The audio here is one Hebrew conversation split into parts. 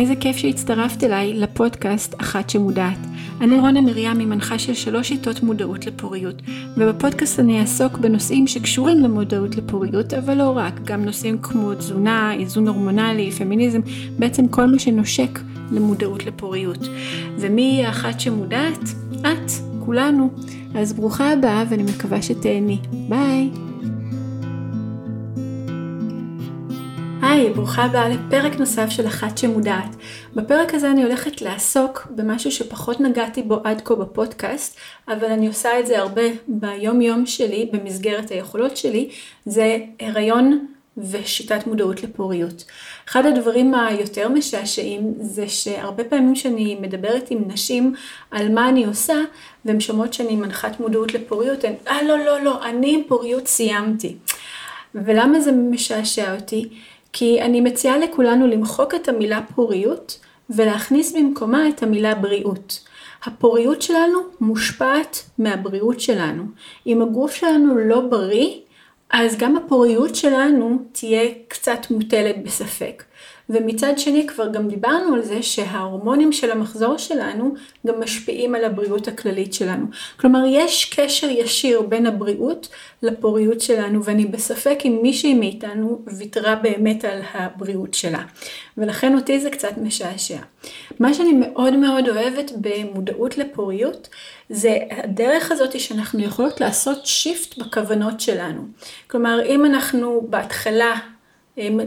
איזה כיף שהצטרפת אליי לפודקאסט אחת שמודעת. אני רונה מרים, היא מנחה של שלוש שיטות מודעות לפוריות, ובפודקאסט אני אעסוק בנושאים שקשורים למודעות לפוריות, אבל לא רק, גם נושאים כמו תזונה, איזון הורמונלי, פמיניזם, בעצם כל מה שנושק למודעות לפוריות. ומי היא האחת שמודעת? את, כולנו. אז ברוכה הבאה ואני מקווה שתהני. ביי! היי, ברוכה הבאה לפרק נוסף של אחת שמודעת. בפרק הזה אני הולכת לעסוק במשהו שפחות נגעתי בו עד כה בפודקאסט, אבל אני עושה את זה הרבה ביום יום שלי, במסגרת היכולות שלי, זה הריון ושיטת מודעות לפוריות. אחד הדברים היותר משעשעים זה שהרבה פעמים שאני מדברת עם נשים על מה אני עושה, והן שומעות שאני מנחת מודעות לפוריות, הן, אה לא לא לא, אני עם פוריות סיימתי. ולמה זה משעשע אותי? כי אני מציעה לכולנו למחוק את המילה פוריות ולהכניס במקומה את המילה בריאות. הפוריות שלנו מושפעת מהבריאות שלנו. אם הגוף שלנו לא בריא, אז גם הפוריות שלנו תהיה קצת מוטלת בספק. ומצד שני כבר גם דיברנו על זה שההורמונים של המחזור שלנו גם משפיעים על הבריאות הכללית שלנו. כלומר יש קשר ישיר בין הבריאות לפוריות שלנו ואני בספק אם מישהי מאיתנו ויתרה באמת על הבריאות שלה. ולכן אותי זה קצת משעשע. מה שאני מאוד מאוד אוהבת במודעות לפוריות זה הדרך הזאת שאנחנו יכולות לעשות שיפט בכוונות שלנו. כלומר אם אנחנו בהתחלה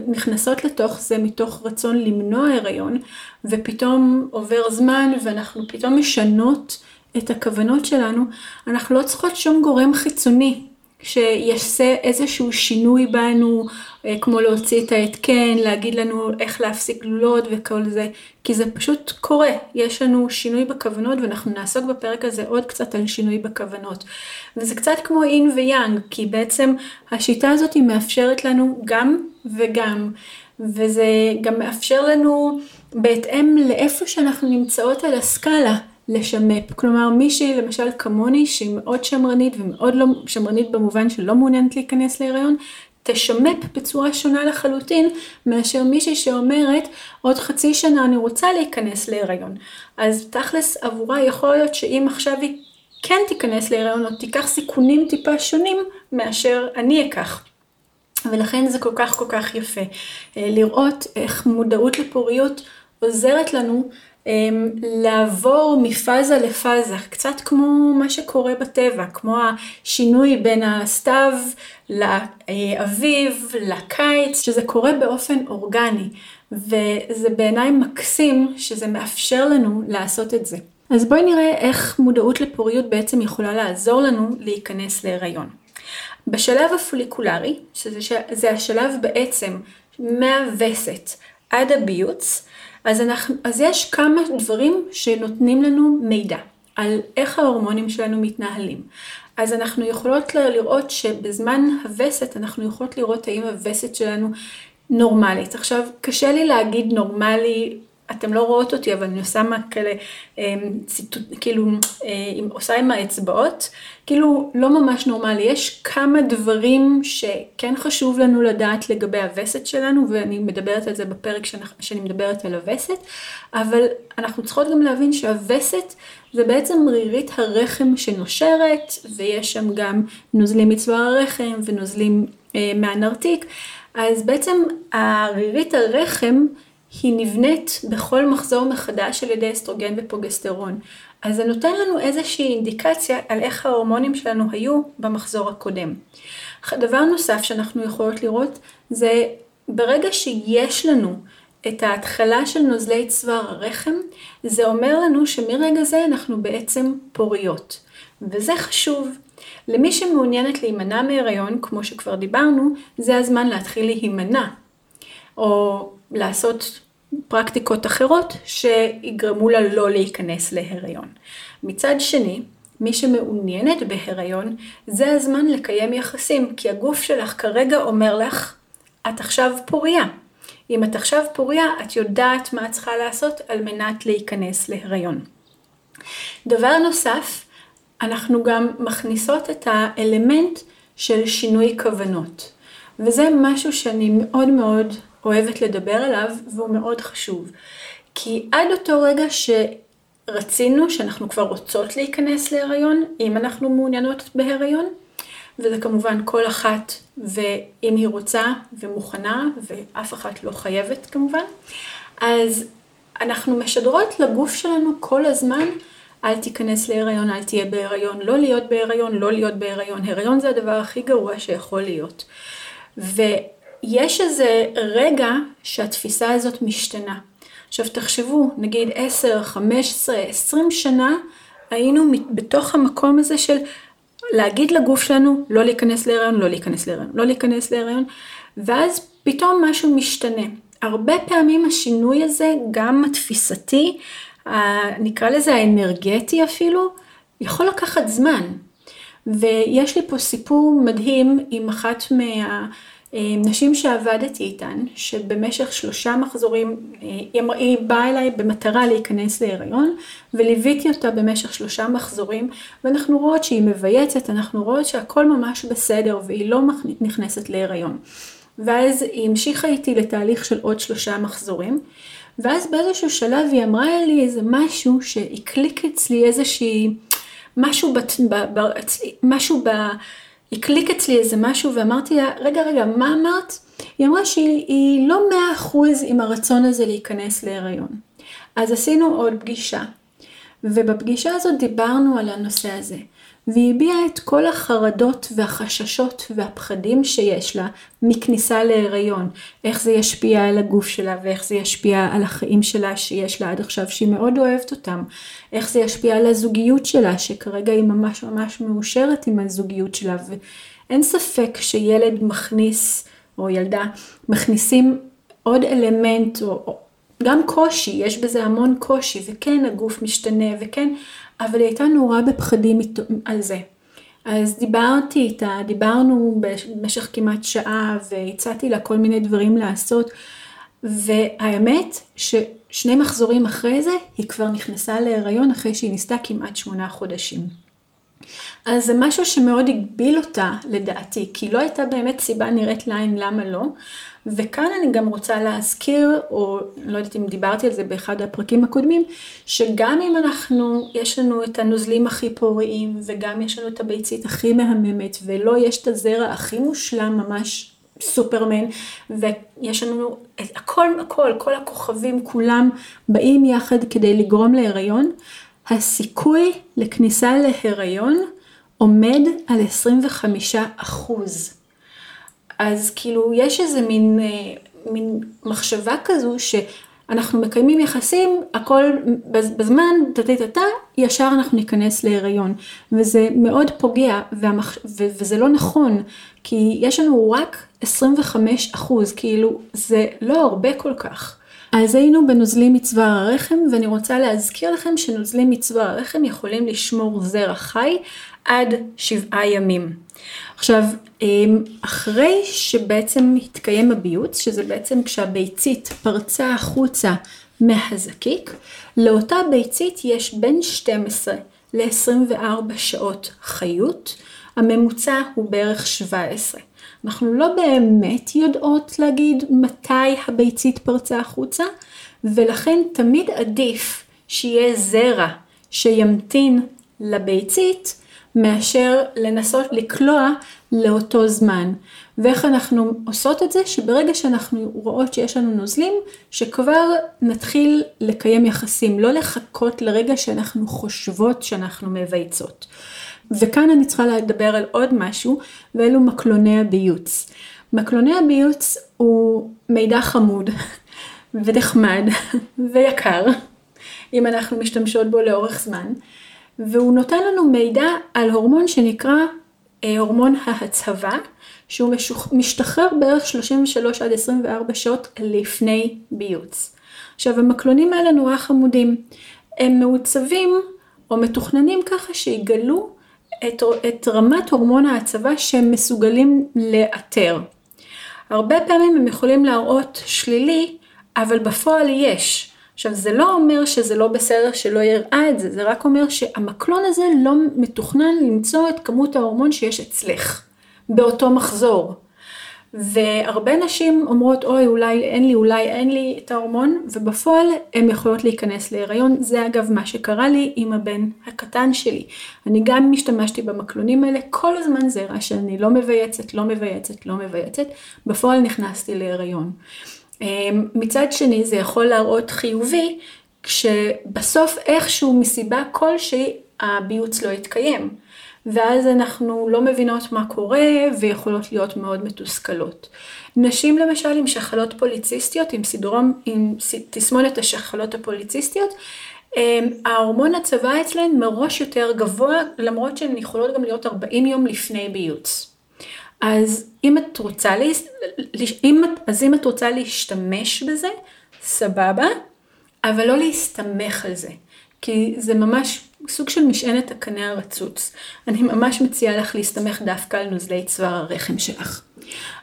נכנסות לתוך זה מתוך רצון למנוע הריון, ופתאום עובר זמן ואנחנו פתאום משנות את הכוונות שלנו, אנחנו לא צריכות שום גורם חיצוני שיעשה איזשהו שינוי בנו, אה, כמו להוציא את ההתקן, להגיד לנו איך להפסיק גלולות וכל זה, כי זה פשוט קורה. יש לנו שינוי בכוונות ואנחנו נעסוק בפרק הזה עוד קצת על שינוי בכוונות. וזה קצת כמו אין ויאנג, כי בעצם השיטה הזאת היא מאפשרת לנו גם וגם, וזה גם מאפשר לנו בהתאם לאיפה שאנחנו נמצאות על הסקאלה. לשמפ. כלומר, מישהי למשל כמוני, שהיא מאוד שמרנית ומאוד לא שמרנית במובן שלא מעוניינת להיכנס להיריון, תשמפ בצורה שונה לחלוטין מאשר מישהי שאומרת עוד חצי שנה אני רוצה להיכנס להיריון. אז תכלס עבורה יכול להיות שאם עכשיו היא כן תיכנס להיריון או תיקח סיכונים טיפה שונים מאשר אני אקח. ולכן זה כל כך כל כך יפה אה, לראות איך מודעות לפוריות עוזרת לנו לעבור מפאזה לפאזה, קצת כמו מה שקורה בטבע, כמו השינוי בין הסתיו לאביב, לקיץ, שזה קורה באופן אורגני, וזה בעיניי מקסים שזה מאפשר לנו לעשות את זה. אז בואי נראה איך מודעות לפוריות בעצם יכולה לעזור לנו להיכנס להיריון. בשלב הפוליקולרי, שזה השלב בעצם מהווסת עד הביוץ, אז, אנחנו, אז יש כמה דברים שנותנים לנו מידע על איך ההורמונים שלנו מתנהלים. אז אנחנו יכולות לראות שבזמן הווסת אנחנו יכולות לראות האם הווסת שלנו נורמלית. עכשיו, קשה לי להגיד נורמלי אתם לא רואות אותי, אבל אני עושה מה כאלה, אמ, ציטוט, כאילו, אה, עושה עם האצבעות, כאילו לא ממש נורמלי. יש כמה דברים שכן חשוב לנו לדעת לגבי הווסת שלנו, ואני מדברת על זה בפרק שאני, שאני מדברת על הווסת, אבל אנחנו צריכות גם להבין שהווסת זה בעצם רירית הרחם שנושרת, ויש שם גם נוזלים מצבוע הרחם ונוזלים אה, מהנרתיק. אז בעצם הרירית הרחם היא נבנית בכל מחזור מחדש על ידי אסטרוגן ופרוגסטרון. אז זה נותן לנו איזושהי אינדיקציה על איך ההורמונים שלנו היו במחזור הקודם. דבר נוסף שאנחנו יכולות לראות זה ברגע שיש לנו את ההתחלה של נוזלי צוואר הרחם, זה אומר לנו שמרגע זה אנחנו בעצם פוריות. וזה חשוב. למי שמעוניינת להימנע מהיריון, כמו שכבר דיברנו, זה הזמן להתחיל להימנע. או לעשות פרקטיקות אחרות שיגרמו לה לא להיכנס להיריון. מצד שני, מי שמעוניינת בהיריון, זה הזמן לקיים יחסים, כי הגוף שלך כרגע אומר לך, את עכשיו פוריה. אם את עכשיו פוריה, את יודעת מה את צריכה לעשות על מנת להיכנס להיריון. דבר נוסף, אנחנו גם מכניסות את האלמנט של שינוי כוונות. וזה משהו שאני מאוד מאוד אוהבת לדבר עליו והוא מאוד חשוב. כי עד אותו רגע שרצינו, שאנחנו כבר רוצות להיכנס להיריון, אם אנחנו מעוניינות בהיריון, וזה כמובן כל אחת ואם היא רוצה ומוכנה, ואף אחת לא חייבת כמובן, אז אנחנו משדרות לגוף שלנו כל הזמן, אל תיכנס להיריון, אל תהיה בהיריון, לא להיות בהיריון, לא להיות בהיריון. הריון זה הדבר הכי גרוע שיכול להיות. ויש איזה רגע שהתפיסה הזאת משתנה. עכשיו תחשבו, נגיד 10, 15, 20 שנה היינו בתוך המקום הזה של להגיד לגוף שלנו לא להיכנס להיריון, לא להיכנס להיריון, לא להיכנס להיריון, ואז פתאום משהו משתנה. הרבה פעמים השינוי הזה, גם התפיסתי, נקרא לזה האנרגטי אפילו, יכול לקחת זמן. ויש לי פה סיפור מדהים עם אחת מהנשים שעבדתי איתן, שבמשך שלושה מחזורים, היא באה אליי במטרה להיכנס להיריון, וליוויתי אותה במשך שלושה מחזורים, ואנחנו רואות שהיא מבייצת, אנחנו רואות שהכל ממש בסדר, והיא לא נכנסת להיריון. ואז היא המשיכה איתי לתהליך של עוד שלושה מחזורים, ואז באיזשהו שלב היא אמרה לי איזה משהו שהקליק אצלי איזושהי, משהו, בת, ב, ב, משהו ב... הקליק אצלי איזה משהו ואמרתי לה, רגע, רגע, מה אמרת? היא אמרה שהיא לא מאה אחוז עם הרצון הזה להיכנס להיריון. אז עשינו עוד פגישה, ובפגישה הזאת דיברנו על הנושא הזה. והיא הביעה את כל החרדות והחששות והפחדים שיש לה מכניסה להיריון. איך זה ישפיע על הגוף שלה ואיך זה ישפיע על החיים שלה שיש לה עד עכשיו שהיא מאוד אוהבת אותם. איך זה ישפיע על הזוגיות שלה שכרגע היא ממש ממש מאושרת עם הזוגיות שלה ואין ספק שילד מכניס או ילדה מכניסים עוד אלמנט או גם קושי, יש בזה המון קושי וכן הגוף משתנה וכן אבל היא הייתה נורא בפחדים על זה. אז דיברתי איתה, דיברנו במשך כמעט שעה והצעתי לה כל מיני דברים לעשות והאמת ששני מחזורים אחרי זה היא כבר נכנסה להיריון אחרי שהיא ניסתה כמעט שמונה חודשים. אז זה משהו שמאוד הגביל אותה לדעתי, כי לא הייתה באמת סיבה נראית לעין למה לא, וכאן אני גם רוצה להזכיר, או לא יודעת אם דיברתי על זה באחד הפרקים הקודמים, שגם אם אנחנו, יש לנו את הנוזלים הכי פוריים, וגם יש לנו את הביצית הכי מהממת, ולא יש את הזרע הכי מושלם ממש סופרמן, ויש לנו את הכל, הכל, כל הכוכבים כולם באים יחד כדי לגרום להיריון, הסיכוי לכניסה להיריון עומד על 25 אחוז. אז כאילו יש איזה מין, אה, מין מחשבה כזו שאנחנו מקיימים יחסים, הכל בזמן, טה-טה-טה, ישר אנחנו ניכנס להיריון. וזה מאוד פוגע, והמח... ו... וזה לא נכון, כי יש לנו רק 25 אחוז, כאילו זה לא הרבה כל כך. אז היינו בנוזלים מצוואר הרחם, ואני רוצה להזכיר לכם שנוזלים מצוואר הרחם יכולים לשמור זרע חי עד שבעה ימים. עכשיו, אמ, אחרי שבעצם התקיים הביוץ, שזה בעצם כשהביצית פרצה החוצה מהזקיק, לאותה ביצית יש בין 12 ל-24 שעות חיות, הממוצע הוא בערך 17. אנחנו לא באמת יודעות להגיד מתי הביצית פרצה החוצה, ולכן תמיד עדיף שיהיה זרע שימתין לביצית, מאשר לנסות לקלוע לאותו זמן. ואיך אנחנו עושות את זה? שברגע שאנחנו רואות שיש לנו נוזלים, שכבר נתחיל לקיים יחסים, לא לחכות לרגע שאנחנו חושבות שאנחנו מבייצות. וכאן אני צריכה לדבר על עוד משהו, ואלו מקלוני הביוץ. מקלוני הביוץ הוא מידע חמוד ונחמד ויקר, אם אנחנו משתמשות בו לאורך זמן, והוא נותן לנו מידע על הורמון שנקרא אה, הורמון ההצהבה, שהוא משוח, משתחרר בערך 33 עד 24 שעות לפני ביוץ. עכשיו המקלונים האלה נורא חמודים, הם מעוצבים או מתוכננים ככה שיגלו את, את רמת הורמון ההצבה שהם מסוגלים לאתר. הרבה פעמים הם יכולים להראות שלילי, אבל בפועל יש. עכשיו זה לא אומר שזה לא בסדר שלא יראה את זה, זה רק אומר שהמקלון הזה לא מתוכנן למצוא את כמות ההורמון שיש אצלך באותו מחזור. והרבה נשים אומרות, אוי, אולי אין לי, אולי אין לי את ההורמון, ובפועל הן יכולות להיכנס להיריון. זה אגב מה שקרה לי עם הבן הקטן שלי. אני גם השתמשתי במקלונים האלה, כל הזמן זרע שאני לא מבייצת, לא מבייצת, לא מבייצת, בפועל נכנסתי להיריון. אמ, מצד שני זה יכול להראות חיובי, כשבסוף איכשהו מסיבה כלשהי הביוץ לא יתקיים. ואז אנחנו לא מבינות מה קורה ויכולות להיות מאוד מתוסכלות. נשים למשל עם שחלות פוליציסטיות, עם סידרום, עם תסמונת השחלות הפוליציסטיות, אמ, ההורמון הצבא אצלן מראש יותר גבוה, למרות שהן יכולות גם להיות 40 יום לפני ביוץ. אז אם את רוצה, לה... אם, אז אם את רוצה להשתמש בזה, סבבה, אבל לא להסתמך על זה. כי זה ממש סוג של משענת הקנה הרצוץ. אני ממש מציעה לך להסתמך דווקא על נוזלי צוואר הרחם שלך.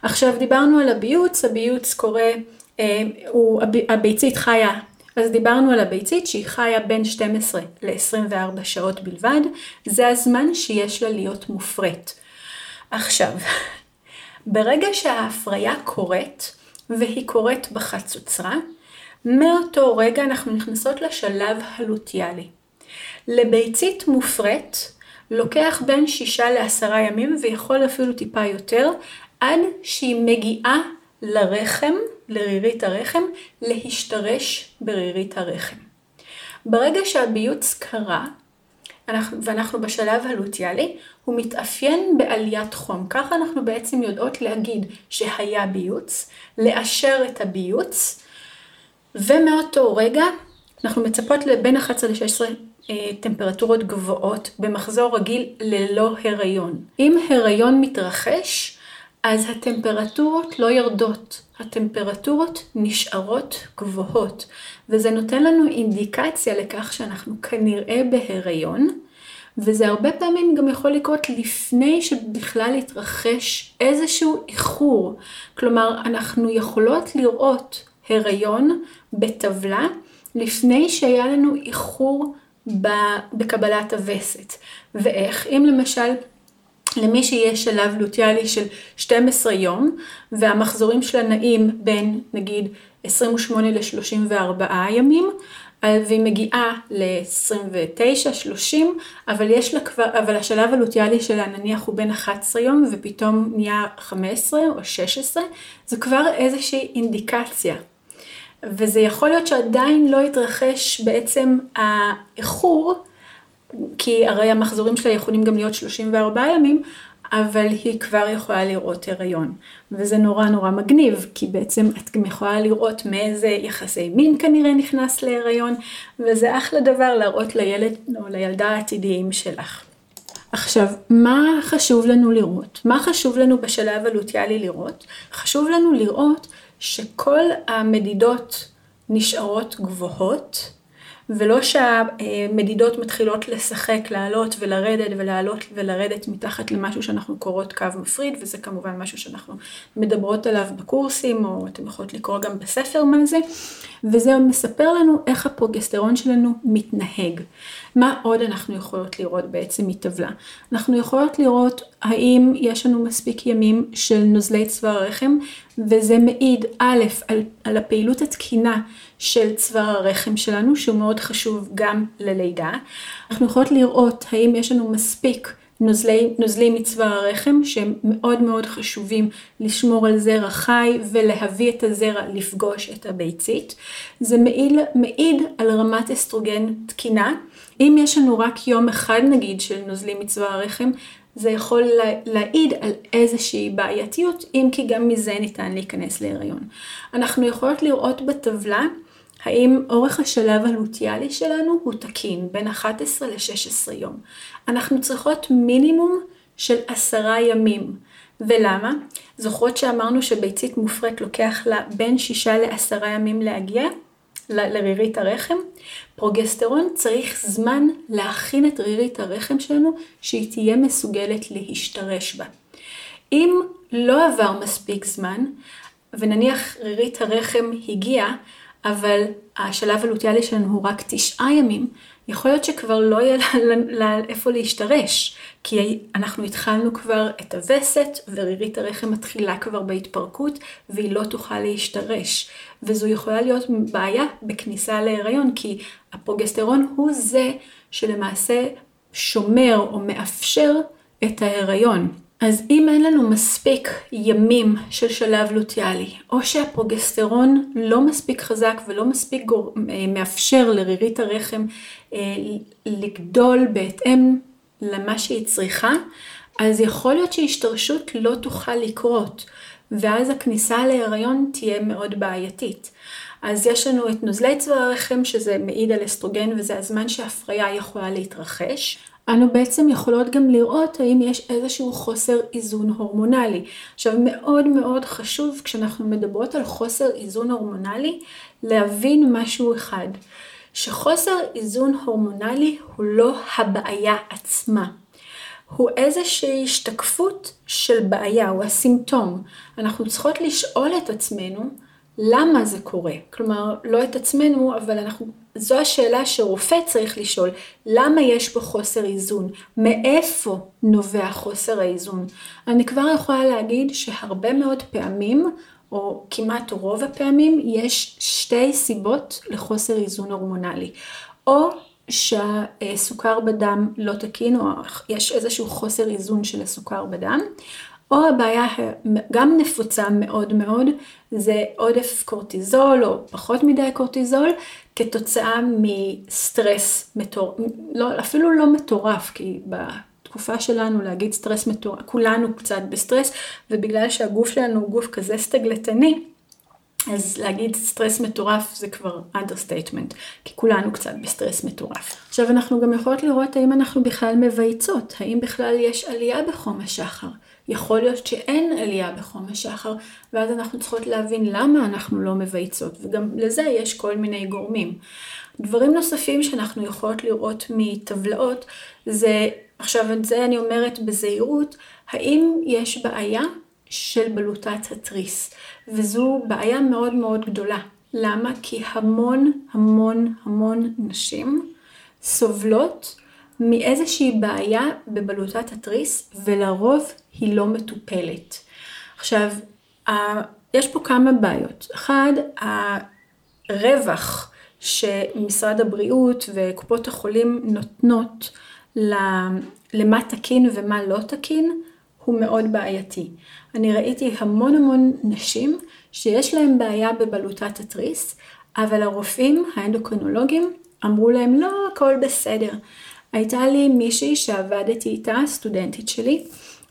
עכשיו דיברנו על הביוץ, הביוץ קורה, אה, הוא, הביצית חיה, אז דיברנו על הביצית שהיא חיה בין 12 ל-24 שעות בלבד, זה הזמן שיש לה להיות מופרית. עכשיו, ברגע שההפריה קורית, והיא קורית בחצוצרה, מאותו רגע אנחנו נכנסות לשלב הלוטיאלי. לביצית מופרית לוקח בין שישה לעשרה ימים ויכול אפילו טיפה יותר, עד שהיא מגיעה לרחם, לרירית הרחם, להשתרש ברירית הרחם. ברגע שהביוץ קרה, ואנחנו בשלב הלוטיאלי, הוא מתאפיין בעליית חום. ככה אנחנו בעצם יודעות להגיד שהיה ביוץ, לאשר את הביוץ, ומאותו רגע אנחנו מצפות לבין 11 ל-16 אה, טמפרטורות גבוהות במחזור רגיל ללא הריון. אם הריון מתרחש, אז הטמפרטורות לא יורדות, הטמפרטורות נשארות גבוהות, וזה נותן לנו אינדיקציה לכך שאנחנו כנראה בהריון, וזה הרבה פעמים גם יכול לקרות לפני שבכלל יתרחש איזשהו איחור. כלומר, אנחנו יכולות לראות הריון בטבלה לפני שהיה לנו איחור בקבלת הווסת. ואיך? אם למשל למי שיש שלב לוטיאלי של 12 יום והמחזורים שלה נעים בין נגיד 28 ל-34 ימים והיא מגיעה ל-29-30 אבל יש כבר, אבל השלב הלוטיאלי שלה נניח הוא בין 11 יום ופתאום נהיה 15 או 16 זה כבר איזושהי אינדיקציה. וזה יכול להיות שעדיין לא יתרחש בעצם האיחור, כי הרי המחזורים שלה יכולים גם להיות 34 ימים, אבל היא כבר יכולה לראות הריון. וזה נורא נורא מגניב, כי בעצם את גם יכולה לראות מאיזה יחסי מין כנראה נכנס להריון, וזה אחלה דבר להראות לילד או לילדה העתידיים שלך. עכשיו, מה חשוב לנו לראות? מה חשוב לנו בשלב הלוטיאלי לראות? חשוב לנו לראות שכל המדידות נשארות גבוהות, ולא שהמדידות מתחילות לשחק, לעלות ולרדת ולעלות ולרדת מתחת למשהו שאנחנו קוראות קו מפריד, וזה כמובן משהו שאנחנו מדברות עליו בקורסים, או אתם יכולות לקרוא גם בספר מה זה, וזה מספר לנו איך הפרוגסטרון שלנו מתנהג. מה עוד אנחנו יכולות לראות בעצם מטבלה? אנחנו יכולות לראות האם יש לנו מספיק ימים של נוזלי צוואר הרחם, וזה מעיד א' על, על הפעילות התקינה של צוואר הרחם שלנו, שהוא מאוד חשוב גם ללידה. אנחנו יכולות לראות האם יש לנו מספיק נוזלי, נוזלים מצוואר הרחם שהם מאוד מאוד חשובים לשמור על זרע חי ולהביא את הזרע לפגוש את הביצית. זה מעיד, מעיד על רמת אסטרוגן תקינה. אם יש לנו רק יום אחד נגיד של נוזלים מצוואר הרחם, זה יכול להעיד על איזושהי בעייתיות, אם כי גם מזה ניתן להיכנס להיריון. אנחנו יכולות לראות בטבלה האם אורך השלב הלוטיאלי שלנו הוא תקין, בין 11 ל-16 יום. אנחנו צריכות מינימום של עשרה ימים. ולמה? זוכרות שאמרנו שביצית מופרית לוקח לה בין שישה לעשרה ימים להגיע לרירית הרחם? פרוגסטרון צריך זמן להכין את רירית הרחם שלנו שהיא תהיה מסוגלת להשתרש בה. אם לא עבר מספיק זמן, ונניח רירית הרחם הגיעה, אבל השלב הלוטיאלי שלנו הוא רק תשעה ימים, יכול להיות שכבר לא יהיה לה, לה איפה להשתרש, כי אנחנו התחלנו כבר את הווסת, ורירית הרחם מתחילה כבר בהתפרקות, והיא לא תוכל להשתרש. וזו יכולה להיות בעיה בכניסה להיריון, כי הפרוגסטרון הוא זה שלמעשה שומר או מאפשר את ההיריון. אז אם אין לנו מספיק ימים של שלב לוטיאלי, או שהפרוגסטרון לא מספיק חזק ולא מספיק גור... אה, מאפשר לרירית הרחם אה, לגדול בהתאם למה שהיא צריכה, אז יכול להיות שהשתרשות לא תוכל לקרות, ואז הכניסה להיריון תהיה מאוד בעייתית. אז יש לנו את נוזלי צבא הרחם, שזה מעיד על אסטרוגן וזה הזמן שההפריה יכולה להתרחש. אנו בעצם יכולות גם לראות האם יש איזשהו חוסר איזון הורמונלי. עכשיו מאוד מאוד חשוב כשאנחנו מדברות על חוסר איזון הורמונלי להבין משהו אחד, שחוסר איזון הורמונלי הוא לא הבעיה עצמה. הוא איזושהי השתקפות של בעיה, הוא הסימפטום. אנחנו צריכות לשאול את עצמנו למה זה קורה. כלומר, לא את עצמנו, אבל אנחנו, זו השאלה שרופא צריך לשאול, למה יש פה חוסר איזון? מאיפה נובע חוסר האיזון? אני כבר יכולה להגיד שהרבה מאוד פעמים, או כמעט רוב הפעמים, יש שתי סיבות לחוסר איזון הורמונלי. או שהסוכר בדם לא תקין, או יש איזשהו חוסר איזון של הסוכר בדם, או הבעיה גם נפוצה מאוד מאוד, זה עודף קורטיזול או פחות מדי קורטיזול, כתוצאה מסטרס מטורף, לא, אפילו לא מטורף, כי בתקופה שלנו להגיד סטרס מטורף, כולנו קצת בסטרס, ובגלל שהגוף שלנו הוא גוף כזה הסתגלתני, אז להגיד סטרס מטורף זה כבר understatement, כי כולנו קצת בסטרס מטורף. עכשיו אנחנו גם יכולות לראות האם אנחנו בכלל מבייצות, האם בכלל יש עלייה בחום השחר. יכול להיות שאין עלייה בחום השחר, ואז אנחנו צריכות להבין למה אנחנו לא מבייצות, וגם לזה יש כל מיני גורמים. דברים נוספים שאנחנו יכולות לראות מטבלאות, זה, עכשיו את זה אני אומרת בזהירות, האם יש בעיה של בלוטת התריס, וזו בעיה מאוד מאוד גדולה. למה? כי המון המון המון נשים סובלות מאיזושהי בעיה בבלוטת התריס, ולרוב היא לא מטופלת. עכשיו, יש פה כמה בעיות. אחד, הרווח שמשרד הבריאות וקופות החולים נותנות למה תקין ומה לא תקין, הוא מאוד בעייתי. אני ראיתי המון המון נשים שיש להן בעיה בבלוטת התריס, אבל הרופאים האנדוקרינולוגים אמרו להם לא, הכל בסדר. הייתה לי מישהי שעבדתי איתה, סטודנטית שלי,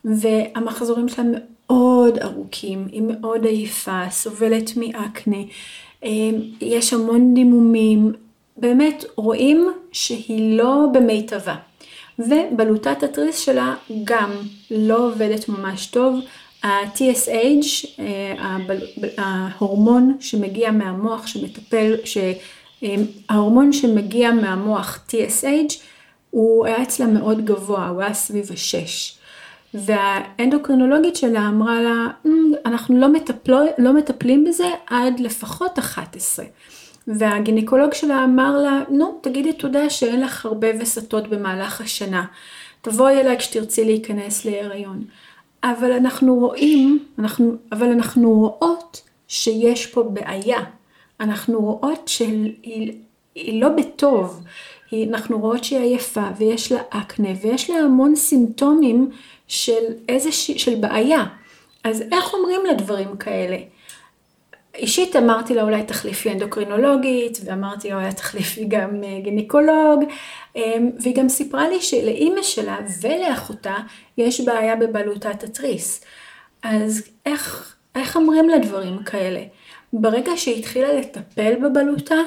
והמחזורים שלה מאוד ארוכים, היא מאוד עייפה, סובלת מאקנה, אמ, יש המון דימומים, באמת רואים שהיא לא במיטבה. ובלוטת התריס שלה גם לא עובדת ממש טוב. ה-TSH, אה, ההורמון שמגיע מהמוח שמטפל, ההורמון שמגיע מהמוח TSH, הוא היה אצלה מאוד גבוה, הוא היה סביב השש. והאנדוקרינולוגית שלה אמרה לה, אמ, אנחנו לא, מטפלו, לא מטפלים בזה עד לפחות 11. והגינקולוג שלה אמר לה, נו, תגידי תודה שאין לך הרבה וסתות במהלך השנה. תבואי אליי כשתרצי להיכנס להיריון. אבל אנחנו רואים, אנחנו, אבל אנחנו רואות שיש פה בעיה. אנחנו רואות שהיא לא בטוב. אנחנו רואות שהיא עייפה ויש לה אקנה ויש לה המון סימפטומים של איזושהי, של בעיה. אז איך אומרים לדברים כאלה? אישית אמרתי לה אולי תחליפי אנדוקרינולוגית, ואמרתי לה אולי תחליפי גם אה, גינקולוג, אמ, והיא גם סיפרה לי שלאימא שלה ולאחותה יש בעיה בבלוטת התריס. אז איך, איך אומרים לה דברים כאלה? ברגע שהיא התחילה לטפל בבלוטה,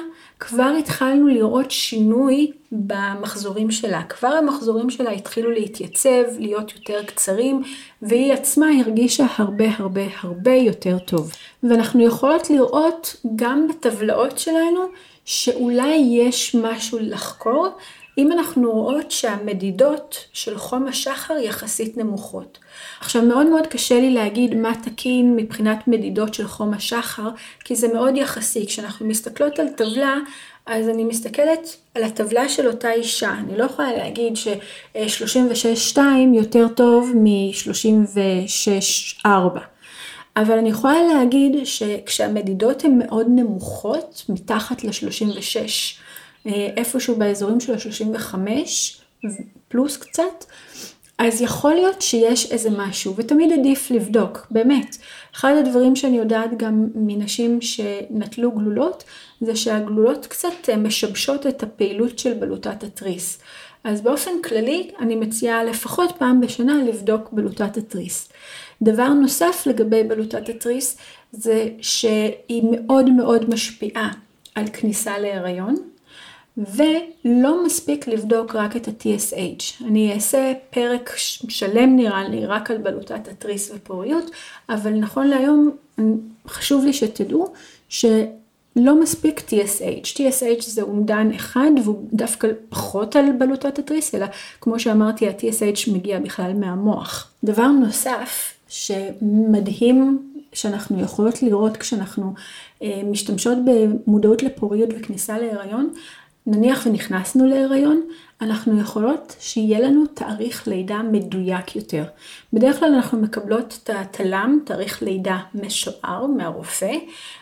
כבר התחלנו לראות שינוי במחזורים שלה. כבר המחזורים שלה התחילו להתייצב, להיות יותר קצרים, והיא עצמה הרגישה הרבה הרבה הרבה יותר טוב. ואנחנו יכולות לראות גם בטבלאות שלנו שאולי יש משהו לחקור, אם אנחנו רואות שהמדידות של חום השחר יחסית נמוכות. עכשיו מאוד מאוד קשה לי להגיד מה תקין מבחינת מדידות של חום השחר, כי זה מאוד יחסי. כשאנחנו מסתכלות על טבלה, אז אני מסתכלת על הטבלה של אותה אישה, אני לא יכולה להגיד ש-36-2 יותר טוב מ-36-4. אבל אני יכולה להגיד שכשהמדידות הן מאוד נמוכות, מתחת ל-36, אה, איפשהו באזורים של ה-35, פלוס קצת, אז יכול להיות שיש איזה משהו, ותמיד עדיף לבדוק, באמת. אחד הדברים שאני יודעת גם מנשים שנטלו גלולות, זה שהגלולות קצת אה, משבשות את הפעילות של בלוטת התריס. אז באופן כללי, אני מציעה לפחות פעם בשנה לבדוק בלוטת התריס. דבר נוסף לגבי בלוטת התריס, זה שהיא מאוד מאוד משפיעה על כניסה להיריון. ולא מספיק לבדוק רק את ה-TSH. אני אעשה פרק שלם נראה לי רק על בלוטת התריס ופוריות, אבל נכון להיום חשוב לי שתדעו שלא מספיק TSH. TSH זה אומדן אחד והוא דווקא פחות על בלוטת התריס, אלא כמו שאמרתי ה-TSH מגיע בכלל מהמוח. דבר נוסף שמדהים שאנחנו יכולות לראות כשאנחנו אה, משתמשות במודעות לפוריות וכניסה להיריון, נניח ונכנסנו להיריון, אנחנו יכולות שיהיה לנו תאריך לידה מדויק יותר. בדרך כלל אנחנו מקבלות את התל"ם, תאריך לידה משוער מהרופא,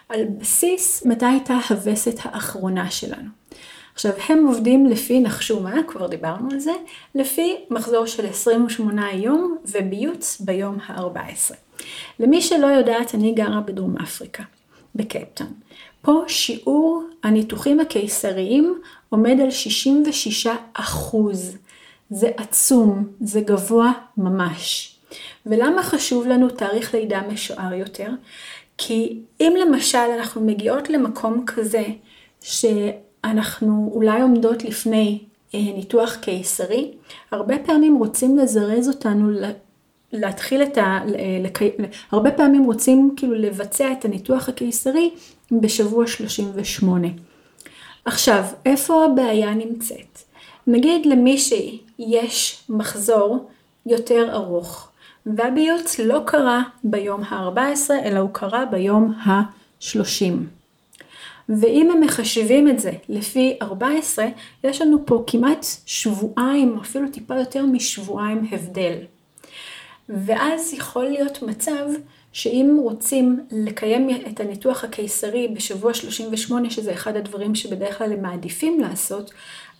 על בסיס מתי הייתה הווסת האחרונה שלנו. עכשיו, הם עובדים לפי, נחשו מה, כבר דיברנו על זה, לפי מחזור של 28 יום וביוץ ביום ה-14. למי שלא יודעת, אני גרה בדרום אפריקה, בקייפטון. פה שיעור הניתוחים הקיסריים עומד על 66 אחוז. זה עצום, זה גבוה ממש. ולמה חשוב לנו תאריך לידה משוער יותר? כי אם למשל אנחנו מגיעות למקום כזה שאנחנו אולי עומדות לפני אה, ניתוח קיסרי, הרבה פעמים רוצים לזרז אותנו להתחיל את ה... לק... הרבה פעמים רוצים כאילו לבצע את הניתוח הקיסרי בשבוע 38. עכשיו, איפה הבעיה נמצאת? נגיד למישהי יש מחזור יותר ארוך, והביוץ לא קרה ביום ה-14, אלא הוא קרה ביום ה-30. ואם הם מחשבים את זה לפי 14, יש לנו פה כמעט שבועיים, אפילו טיפה יותר משבועיים הבדל. ואז יכול להיות מצב שאם רוצים לקיים את הניתוח הקיסרי בשבוע 38, שזה אחד הדברים שבדרך כלל הם מעדיפים לעשות,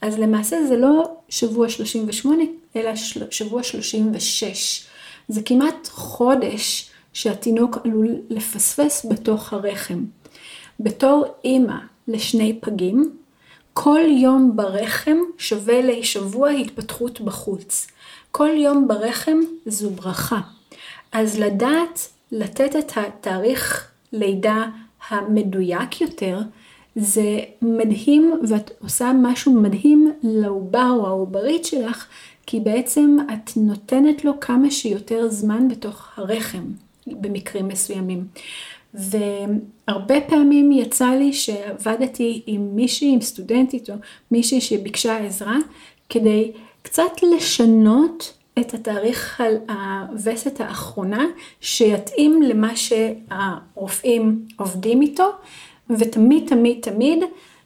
אז למעשה זה לא שבוע 38, אלא שבוע 36. זה כמעט חודש שהתינוק עלול לפספס בתוך הרחם. בתור אימא לשני פגים, כל יום ברחם שווה לשבוע התפתחות בחוץ. כל יום ברחם זו ברכה. אז לדעת לתת את התאריך לידה המדויק יותר, זה מדהים ואת עושה משהו מדהים לעובר או העוברית שלך, כי בעצם את נותנת לו כמה שיותר זמן בתוך הרחם במקרים מסוימים. והרבה פעמים יצא לי שעבדתי עם מישהי, עם סטודנטית או מישהי שביקשה עזרה, כדי קצת לשנות את התאריך על הווסת האחרונה, שיתאים למה שהרופאים עובדים איתו, ותמיד תמיד תמיד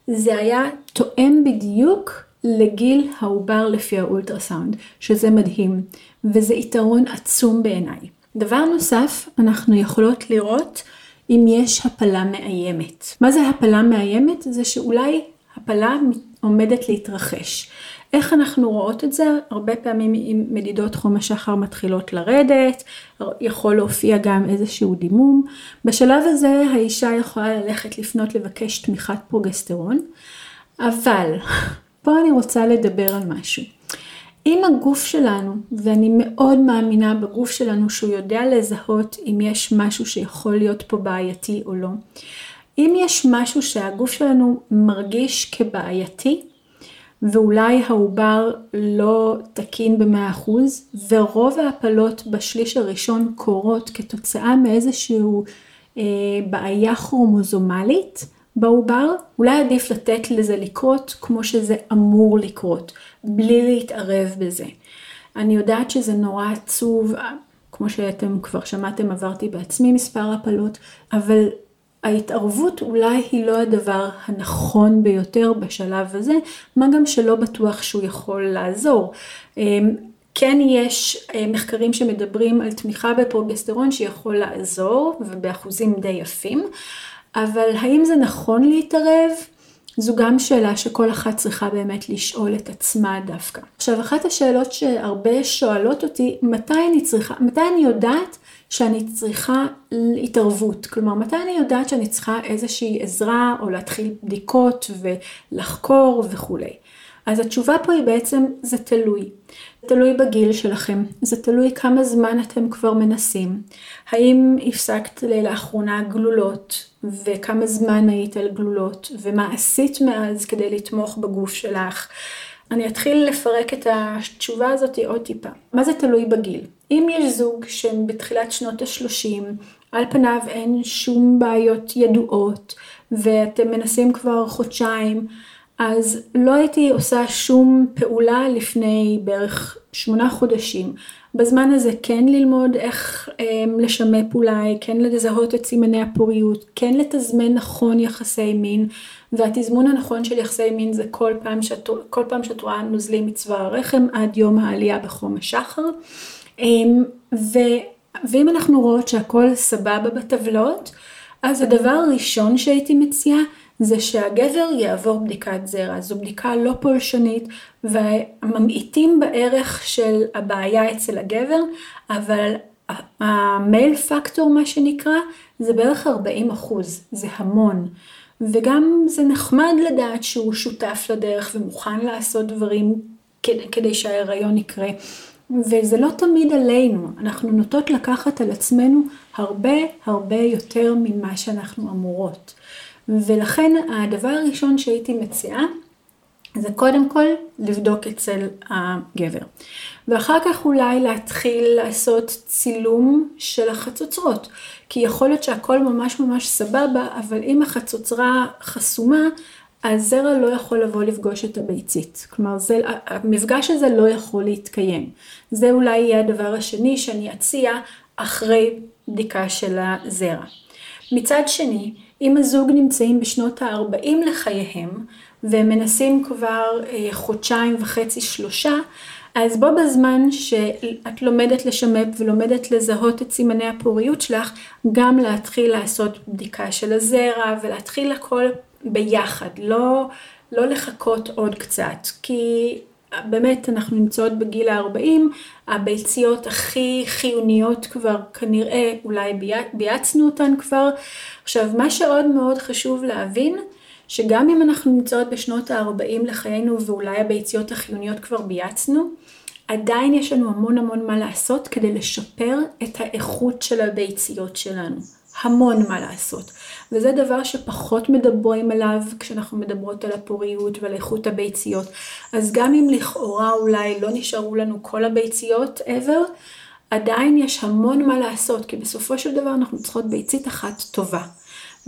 זה היה תואם בדיוק לגיל העובר לפי האולטרסאונד, שזה מדהים, וזה יתרון עצום בעיניי. דבר נוסף, אנחנו יכולות לראות אם יש הפלה מאיימת. מה זה הפלה מאיימת? זה שאולי הפלה עומדת להתרחש. איך אנחנו רואות את זה? הרבה פעמים אם מדידות חום השחר מתחילות לרדת, יכול להופיע גם איזשהו דימום. בשלב הזה האישה יכולה ללכת לפנות לבקש תמיכת פרוגסטרון, אבל פה אני רוצה לדבר על משהו. אם הגוף שלנו, ואני מאוד מאמינה בגוף שלנו שהוא יודע לזהות אם יש משהו שיכול להיות פה בעייתי או לא, אם יש משהו שהגוף שלנו מרגיש כבעייתי, ואולי העובר לא תקין במאה אחוז, ורוב ההפלות בשליש הראשון קורות כתוצאה מאיזשהו אה, בעיה כרומוזומלית בעובר, אולי עדיף לתת לזה לקרות כמו שזה אמור לקרות, בלי להתערב בזה. אני יודעת שזה נורא עצוב, כמו שאתם כבר שמעתם, עברתי בעצמי מספר הפלות, אבל ההתערבות אולי היא לא הדבר הנכון ביותר בשלב הזה, מה גם שלא בטוח שהוא יכול לעזור. אמ, כן יש אה, מחקרים שמדברים על תמיכה בפרוגסטרון שיכול לעזור ובאחוזים די יפים, אבל האם זה נכון להתערב? זו גם שאלה שכל אחת צריכה באמת לשאול את עצמה דווקא. עכשיו, אחת השאלות שהרבה שואלות אותי, מתי אני צריכה, מתי אני יודעת שאני צריכה התערבות? כלומר, מתי אני יודעת שאני צריכה איזושהי עזרה או להתחיל בדיקות ולחקור וכולי. אז התשובה פה היא בעצם, זה תלוי. תלוי בגיל שלכם, זה תלוי כמה זמן אתם כבר מנסים. האם הפסקת לאחרונה גלולות, וכמה זמן היית על גלולות, ומה עשית מאז כדי לתמוך בגוף שלך. אני אתחיל לפרק את התשובה הזאת עוד טיפה. מה זה תלוי בגיל? אם יש זוג שהם בתחילת שנות ה-30, על פניו אין שום בעיות ידועות, ואתם מנסים כבר חודשיים, אז לא הייתי עושה שום פעולה לפני בערך שמונה חודשים. בזמן הזה כן ללמוד איך אה, לשמפ אולי, כן לזהות את סימני הפוריות, כן לתזמן נכון יחסי מין, והתזמון הנכון של יחסי מין זה כל פעם שאת, כל פעם שאת רואה נוזלים מצוואר הרחם עד יום העלייה בחום השחר. אה, ו, ואם אנחנו רואות שהכל סבבה בטבלות, אז הדבר הראשון שהייתי מציעה זה שהגבר יעבור בדיקת זרע. זו בדיקה לא פולשנית וממעיטים בערך של הבעיה אצל הגבר, אבל המייל פקטור מה שנקרא זה בערך 40 אחוז, זה המון. וגם זה נחמד לדעת שהוא שותף לדרך ומוכן לעשות דברים כדי, כדי שההיריון יקרה. וזה לא תמיד עלינו, אנחנו נוטות לקחת על עצמנו הרבה הרבה יותר ממה שאנחנו אמורות. ולכן הדבר הראשון שהייתי מציעה זה קודם כל לבדוק אצל הגבר. ואחר כך אולי להתחיל לעשות צילום של החצוצרות. כי יכול להיות שהכל ממש ממש סבבה, אבל אם החצוצרה חסומה, הזרע לא יכול לבוא לפגוש את הביצית. כלומר, זה, המפגש הזה לא יכול להתקיים. זה אולי יהיה הדבר השני שאני אציע אחרי בדיקה של הזרע. מצד שני, אם הזוג נמצאים בשנות ה-40 לחייהם, והם מנסים כבר אה, חודשיים וחצי, שלושה, אז בו בזמן שאת לומדת לשמפ ולומדת לזהות את סימני הפוריות שלך, גם להתחיל לעשות בדיקה של הזרע ולהתחיל הכל ביחד, לא, לא לחכות עוד קצת, כי באמת אנחנו נמצאות בגיל ה-40, הביציות הכי חיוניות כבר כנראה, אולי בייצנו אותן כבר. עכשיו מה שעוד מאוד חשוב להבין, שגם אם אנחנו נמצאות בשנות ה-40 לחיינו ואולי הביציות החיוניות כבר בייצנו, עדיין יש לנו המון המון מה לעשות כדי לשפר את האיכות של הביציות שלנו. המון מה לעשות. וזה דבר שפחות מדברים עליו כשאנחנו מדברות על הפוריות ועל איכות הביציות. אז גם אם לכאורה אולי לא נשארו לנו כל הביציות ever, עדיין יש המון מה לעשות, כי בסופו של דבר אנחנו צריכות ביצית אחת טובה.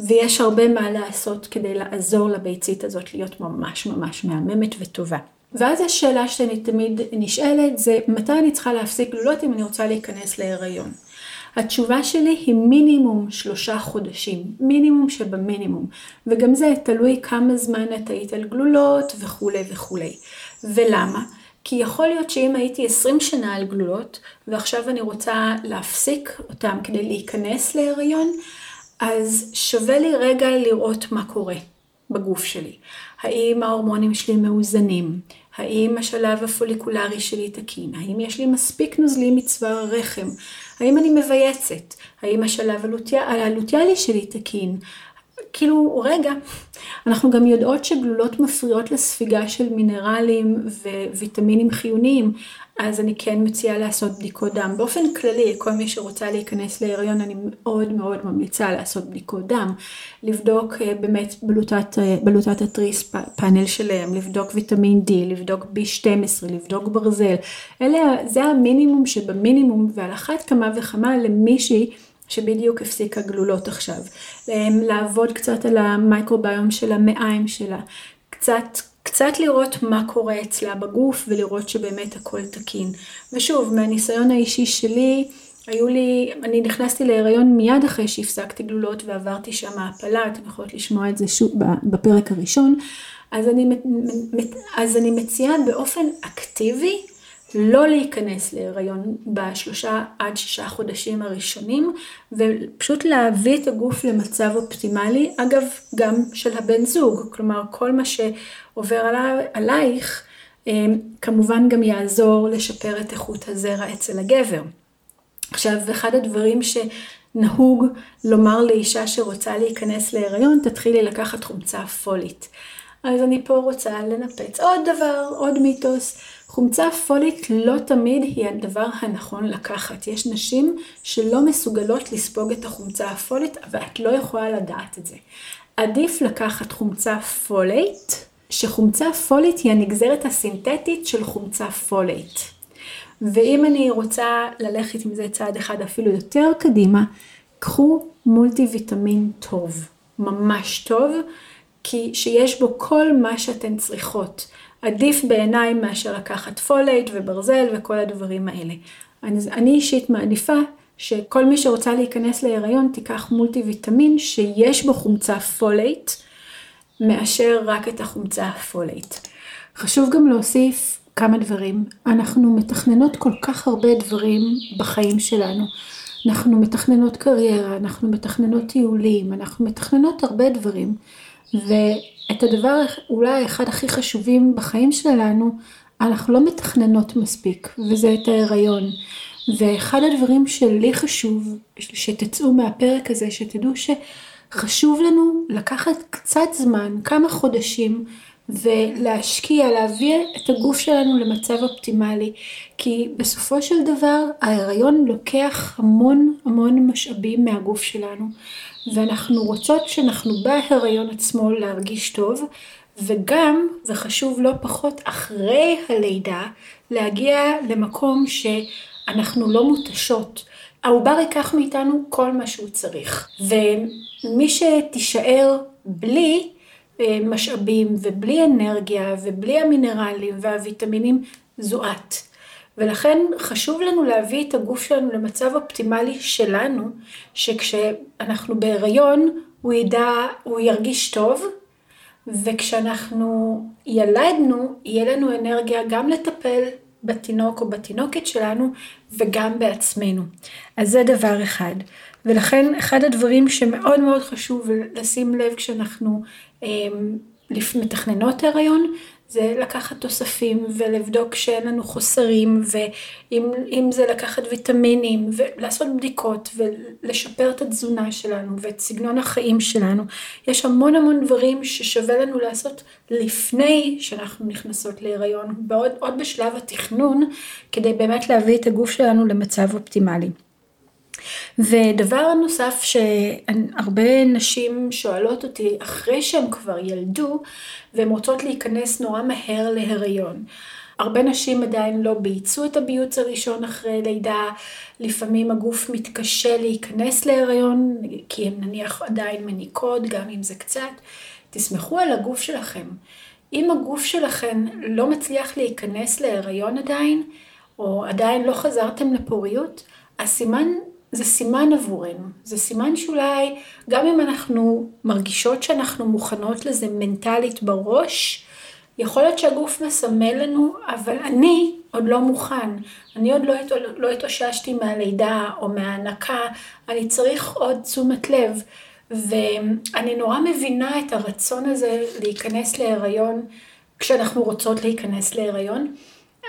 ויש הרבה מה לעשות כדי לעזור לביצית הזאת להיות ממש ממש מהממת וטובה. ואז השאלה שאני תמיד נשאלת זה מתי אני צריכה להפסיק גלולות אם אני רוצה להיכנס להיריון. התשובה שלי היא מינימום שלושה חודשים, מינימום שבמינימום, וגם זה תלוי כמה זמן את היית על גלולות וכולי וכולי. ולמה? כי יכול להיות שאם הייתי 20 שנה על גלולות, ועכשיו אני רוצה להפסיק אותם כדי להיכנס להיריון, אז שווה לי רגע לראות מה קורה בגוף שלי. האם ההורמונים שלי מאוזנים? האם השלב הפוליקולרי שלי תקין? האם יש לי מספיק נוזלים מצוואר הרחם? האם אני מבייצת? האם השלב הלוטיאלי שלי תקין? כאילו, רגע, אנחנו גם יודעות שגלולות מפריעות לספיגה של מינרלים וויטמינים חיוניים, אז אני כן מציעה לעשות בדיקות דם. באופן כללי, כל מי שרוצה להיכנס להיריון, אני מאוד מאוד ממליצה לעשות בדיקות דם, לבדוק אה, באמת בלוטת, אה, בלוטת התריס פאנל שלהם, לבדוק ויטמין D, לבדוק B12, לבדוק ברזל. אלה, זה המינימום שבמינימום, ועל אחת כמה וכמה למישהי שבדיוק הפסיקה גלולות עכשיו. לעבוד קצת על המייקרוביום של המעיים שלה, קצת קצת לראות מה קורה אצלה בגוף ולראות שבאמת הכל תקין. ושוב, מהניסיון האישי שלי, היו לי, אני נכנסתי להיריון מיד אחרי שהפסקתי גלולות ועברתי שם העפלה, אתם יכולות לשמוע את זה שוב בפרק הראשון. אז אני, אז אני מציעה באופן אקטיבי לא להיכנס להיריון בשלושה עד שישה חודשים הראשונים, ופשוט להביא את הגוף למצב אופטימלי, אגב, גם של הבן זוג, כלומר כל מה שעובר עלי, עלייך, אה, כמובן גם יעזור לשפר את איכות הזרע אצל הגבר. עכשיו, אחד הדברים שנהוג לומר לאישה שרוצה להיכנס להיריון, תתחילי לקחת חומצה פולית. אז אני פה רוצה לנפץ עוד דבר, עוד מיתוס. חומצה פולית לא תמיד היא הדבר הנכון לקחת. יש נשים שלא מסוגלות לספוג את החומצה הפולית, ואת לא יכולה לדעת את זה. עדיף לקחת חומצה פולית, שחומצה פולית היא הנגזרת הסינתטית של חומצה פולית. ואם אני רוצה ללכת עם זה צעד אחד אפילו יותר קדימה, קחו מולטי ויטמין טוב, ממש טוב, כי שיש בו כל מה שאתן צריכות. עדיף בעיניי מאשר לקחת פולייט וברזל וכל הדברים האלה. אני, אני אישית מעדיפה שכל מי שרוצה להיכנס להיריון תיקח מולטי ויטמין שיש בו חומצה פולייט, מאשר רק את החומצה הפולייט. חשוב גם להוסיף כמה דברים. אנחנו מתכננות כל כך הרבה דברים בחיים שלנו. אנחנו מתכננות קריירה, אנחנו מתכננות טיולים, אנחנו מתכננות הרבה דברים. ואת הדבר אולי אחד הכי חשובים בחיים שלנו, אנחנו לא מתכננות מספיק, וזה את ההיריון. ואחד הדברים שלי חשוב שתצאו מהפרק הזה, שתדעו שחשוב לנו לקחת קצת זמן, כמה חודשים, ולהשקיע, להביא את הגוף שלנו למצב אופטימלי, כי בסופו של דבר ההיריון לוקח המון המון משאבים מהגוף שלנו, ואנחנו רוצות שאנחנו בהיריון עצמו להרגיש טוב, וגם, וחשוב לא פחות, אחרי הלידה, להגיע למקום שאנחנו לא מותשות. העובר ייקח מאיתנו כל מה שהוא צריך, ומי שתישאר בלי, אה, משאבים ובלי אנרגיה ובלי המינרלים והוויטמינים זו את. ולכן חשוב לנו להביא את הגוף שלנו למצב אופטימלי שלנו, שכשאנחנו בהיריון הוא ידע, הוא ירגיש טוב, וכשאנחנו ילדנו, יהיה לנו אנרגיה גם לטפל בתינוק או בתינוקת שלנו וגם בעצמנו. אז זה דבר אחד. ולכן אחד הדברים שמאוד מאוד חשוב לשים לב כשאנחנו אה, מתכננות הריון, זה לקחת תוספים ולבדוק שאין לנו חוסרים, ואם זה לקחת ויטמינים ולעשות בדיקות ולשפר את התזונה שלנו ואת סגנון החיים שלנו. יש המון המון דברים ששווה לנו לעשות לפני שאנחנו נכנסות להיריון, בעוד, עוד בשלב התכנון, כדי באמת להביא את הגוף שלנו למצב אופטימלי. ודבר נוסף שהרבה נשים שואלות אותי אחרי שהן כבר ילדו והן רוצות להיכנס נורא מהר להיריון. הרבה נשים עדיין לא בייצו את הביוץ הראשון אחרי לידה, לפעמים הגוף מתקשה להיכנס להיריון, כי הן נניח עדיין מניקות, גם אם זה קצת. תסמכו על הגוף שלכם. אם הגוף שלכם לא מצליח להיכנס להיריון עדיין, או עדיין לא חזרתם לפוריות, הסימן זה סימן עבורנו, זה סימן שאולי גם אם אנחנו מרגישות שאנחנו מוכנות לזה מנטלית בראש, יכול להיות שהגוף מסמל לנו, אבל אני עוד לא מוכן, אני עוד לא, לא התאוששתי מהלידה או מההנקה, אני צריך עוד תשומת לב. ואני נורא מבינה את הרצון הזה להיכנס להיריון כשאנחנו רוצות להיכנס להיריון.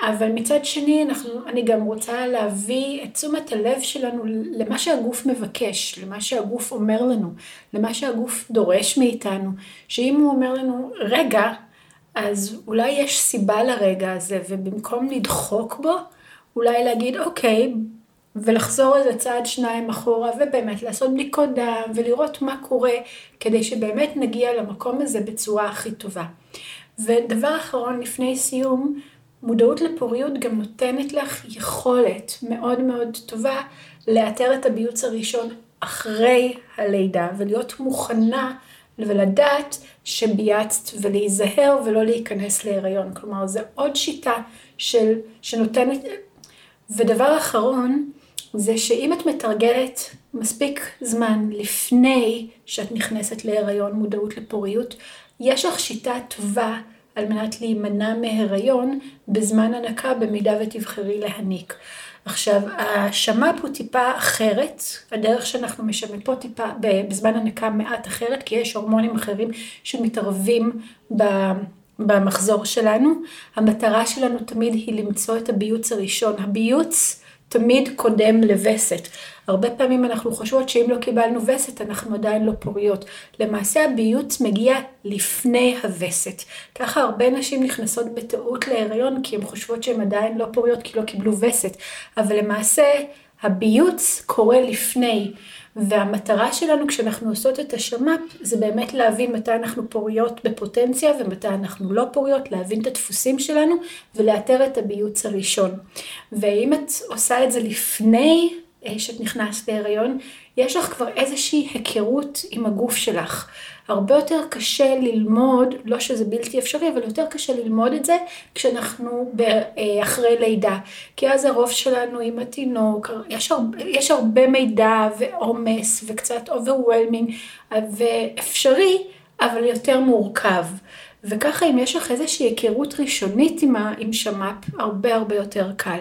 אבל מצד שני, אנחנו, אני גם רוצה להביא את תשומת הלב שלנו למה שהגוף מבקש, למה שהגוף אומר לנו, למה שהגוף דורש מאיתנו, שאם הוא אומר לנו, רגע, אז אולי יש סיבה לרגע הזה, ובמקום לדחוק בו, אולי להגיד, אוקיי, ולחזור איזה צעד שניים אחורה, ובאמת לעשות בדיקות דם, ולראות מה קורה, כדי שבאמת נגיע למקום הזה בצורה הכי טובה. ודבר אחרון לפני סיום, מודעות לפוריות גם נותנת לך יכולת מאוד מאוד טובה לאתר את הביוץ הראשון אחרי הלידה ולהיות מוכנה ולדעת שבייצת ולהיזהר ולא להיכנס להיריון. כלומר, זו עוד שיטה של, שנותנת... ודבר אחרון, זה שאם את מתרגלת מספיק זמן לפני שאת נכנסת להיריון מודעות לפוריות, יש לך שיטה טובה על מנת להימנע מהיריון בזמן הנקה במידה ותבחרי להניק. עכשיו, השמ"פ הוא טיפה אחרת, הדרך שאנחנו משמפות טיפה בזמן הנקה מעט אחרת, כי יש הורמונים אחרים שמתערבים במחזור שלנו. המטרה שלנו תמיד היא למצוא את הביוץ הראשון. הביוץ תמיד קודם לווסת. הרבה פעמים אנחנו חושבות שאם לא קיבלנו וסת אנחנו עדיין לא פוריות. למעשה הביוץ מגיע לפני הווסת. ככה הרבה נשים נכנסות בטעות להיריון כי הן חושבות שהן עדיין לא פוריות כי לא קיבלו וסת. אבל למעשה הביוץ קורה לפני. והמטרה שלנו כשאנחנו עושות את השמ"פ זה באמת להבין מתי אנחנו פוריות בפוטנציה ומתי אנחנו לא פוריות, להבין את הדפוסים שלנו ולאתר את הביוץ הראשון. ואם את עושה את זה לפני אה, שאת נכנסת להיריון, יש לך כבר איזושהי היכרות עם הגוף שלך. הרבה יותר קשה ללמוד, לא שזה בלתי אפשרי, אבל יותר קשה ללמוד את זה כשאנחנו אה, אחרי לידה. כי אז הרוב שלנו עם התינוק, יש הרבה, יש הרבה מידע ועומס וקצת overwhelming, ואפשרי, אבל יותר מורכב. וככה אם יש לך איזושהי היכרות ראשונית עם, עם שמ"פ, הרבה הרבה יותר קל.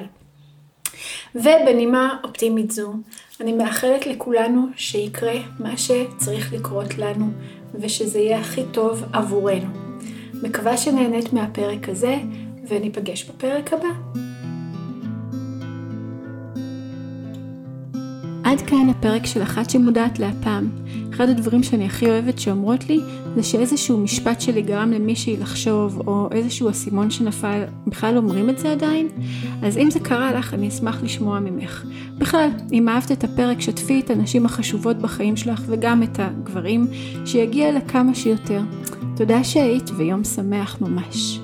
ובנימה אופטימית זו, אני מאחלת לכולנו שיקרה מה שצריך לקרות לנו, ושזה יהיה הכי טוב עבורנו. מקווה שנהנית מהפרק הזה, וניפגש בפרק הבא. עד כאן הפרק של אחת שמודעת להפעם. אחד הדברים שאני הכי אוהבת שאומרות לי, זה שאיזשהו משפט שלי גרם למישהי לחשוב, או איזשהו אסימון שנפל, בכלל אומרים את זה עדיין? אז אם זה קרה לך, אני אשמח לשמוע ממך. בכלל, אם אהבת את הפרק, שתפי את הנשים החשובות בחיים שלך, וגם את הגברים, שיגיע לכמה שיותר. תודה שהיית, ויום שמח ממש.